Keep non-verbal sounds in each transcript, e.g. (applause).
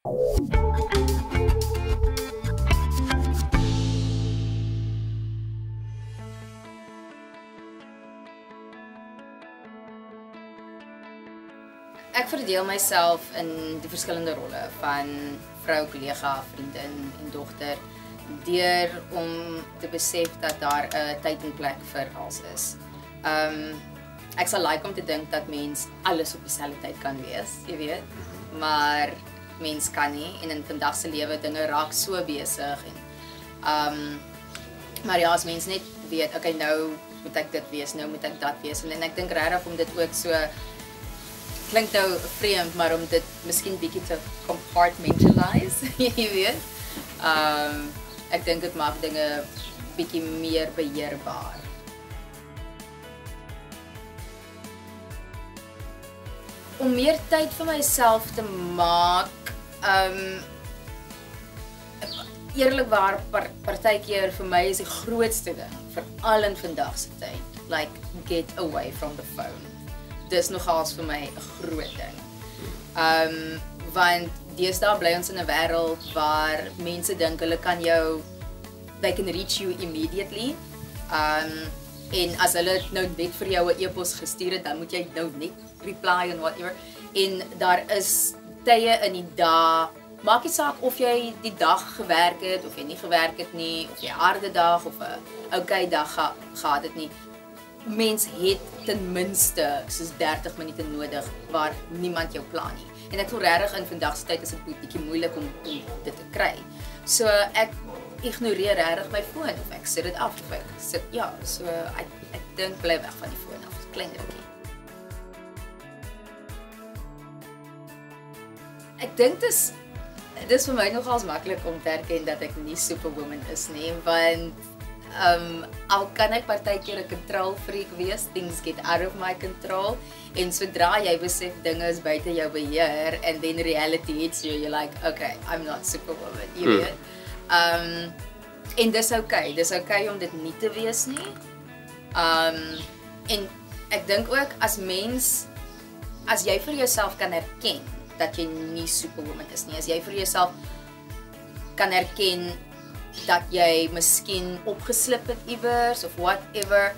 Ek verdeel myself in die verskillende rolle van vrou, kollega, vriendin en dogter deur om te besef dat daar 'n tyd en plek vir alles is. Um ek sal like om te dink dat mens alles op dieselfde tyd kan wees, jy weet. Maar mens kan nie en in vandag se lewe dinge raak so besig en um maar ja, as mens net weet, okay, nou moet ek dit wees, nou moet ek dat wees en, en ek dink regtig om dit ook so klink nou vreemd, maar om dit miskien bietjie te compartmentalize, (laughs) jy weet. Um ek dink dit maak dinge bietjie meer beheerbaar. Om meer tyd vir myself te maak, um eerlikwaar par, partykeer vir my is die grootste ding veral in vandag se tyd, like get away from the phone. Dis nogals vir my 'n groot ding. Um want deesdae bly ons in 'n wêreld waar mense dink hulle kan jou they can reach you immediately. Um en as hulle nou net vir jou 'n e-pos gestuur het, dan moet jy nou net reply and whatever. En daar is tye in die dag Maak nie saak of jy die dag gewerk het of jy nie gewerk het nie, of jy harde dag of 'n okay dag ge gehad het nie. Mens het ten minste soos 30 minute nodig waar niemand jou pla nie. En ek voel regtig in vandag se tyd is dit bietjie moeilik om, om dit te kry. So ek ignoreer regtig my foon of ek sit dit af of ek sit ja, so ek ek dink bly weg van die foon af. Klein dingetjie. Ek dink dit is dis vir my nogals maklik om te erken dat ek nie superwoman is nie, want ehm um, al kan ek partykeer 'n control freak wees, things get out of my control en sodra jy besef dinge is buite jou beheer and then reality hits you, you're like, okay, I'm not superwoman, jy Hmm. weet. Ehm um, en dis okay, dis okay om dit nie te wees nie. Ehm um, en ek dink ook as mens as jy vir jouself kan erken dat jy nie superwoman is nie. As jy vir jouself kan erken dat jy miskien opgeslip het iewers of whatever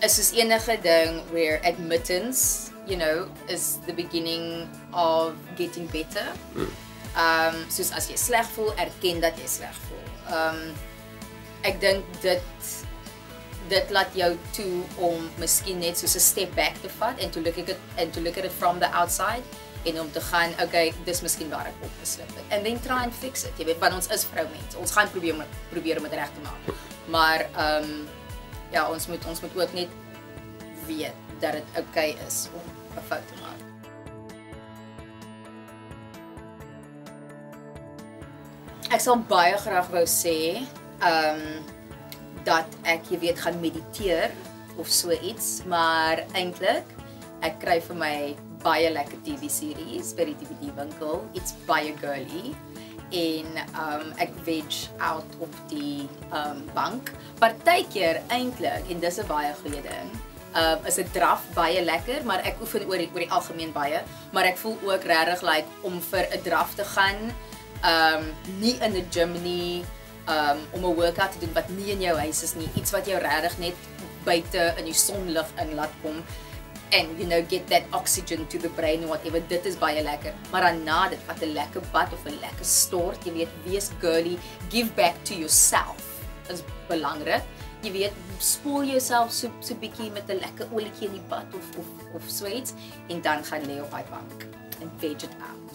is soos enige ding where admittance, you know, is the beginning of getting better. Um soos as jy sleg voel, erken dat jy sleg voel. Um ek dink dit dit laat jou toe om miskien net soos 'n step back te vat en to look at it and to look at it from the outside en om te gaan, okay, dis miskien waar ek opgeslip het. And then try and fix it. Jy weet, want ons is vroumense. Ons gaan probeer om probeer om dit reg te maak. Maar ehm um, ja, ons moet ons moet ook net weet dat dit okay is om 'n fout te maak. Ek sal baie graag wou sê, ehm um, dat ek jy weet gaan mediteer of so iets, maar eintlik ek kry vir my baie lekker TV series by die DVD winkel. It's baie girly en um ek veg out op die um bank. Partykeer eintlik en dis 'n baie goeie ding. Um is 'n draf baie lekker, maar ek oefen oor die, oor die algemeen baie, maar ek voel ook regtig like om vir 'n draf te gaan um nie in 'n gym nie, um om 'n workout te doen wat nie in jou huis is nie, iets wat jou regtig net buite in die sonlig in laat kom and you know get that oxygen to the brain whatever dit is baie lekker. Maar daarna dit vat 'n lekker bad of 'n lekker stort jy weet wees girly give back to yourself is belangrik. Jy weet spoel jouself so so bietjie met 'n lekker olietjie in die bad of of of so iets en dan gaan lê op daai bank and veg it out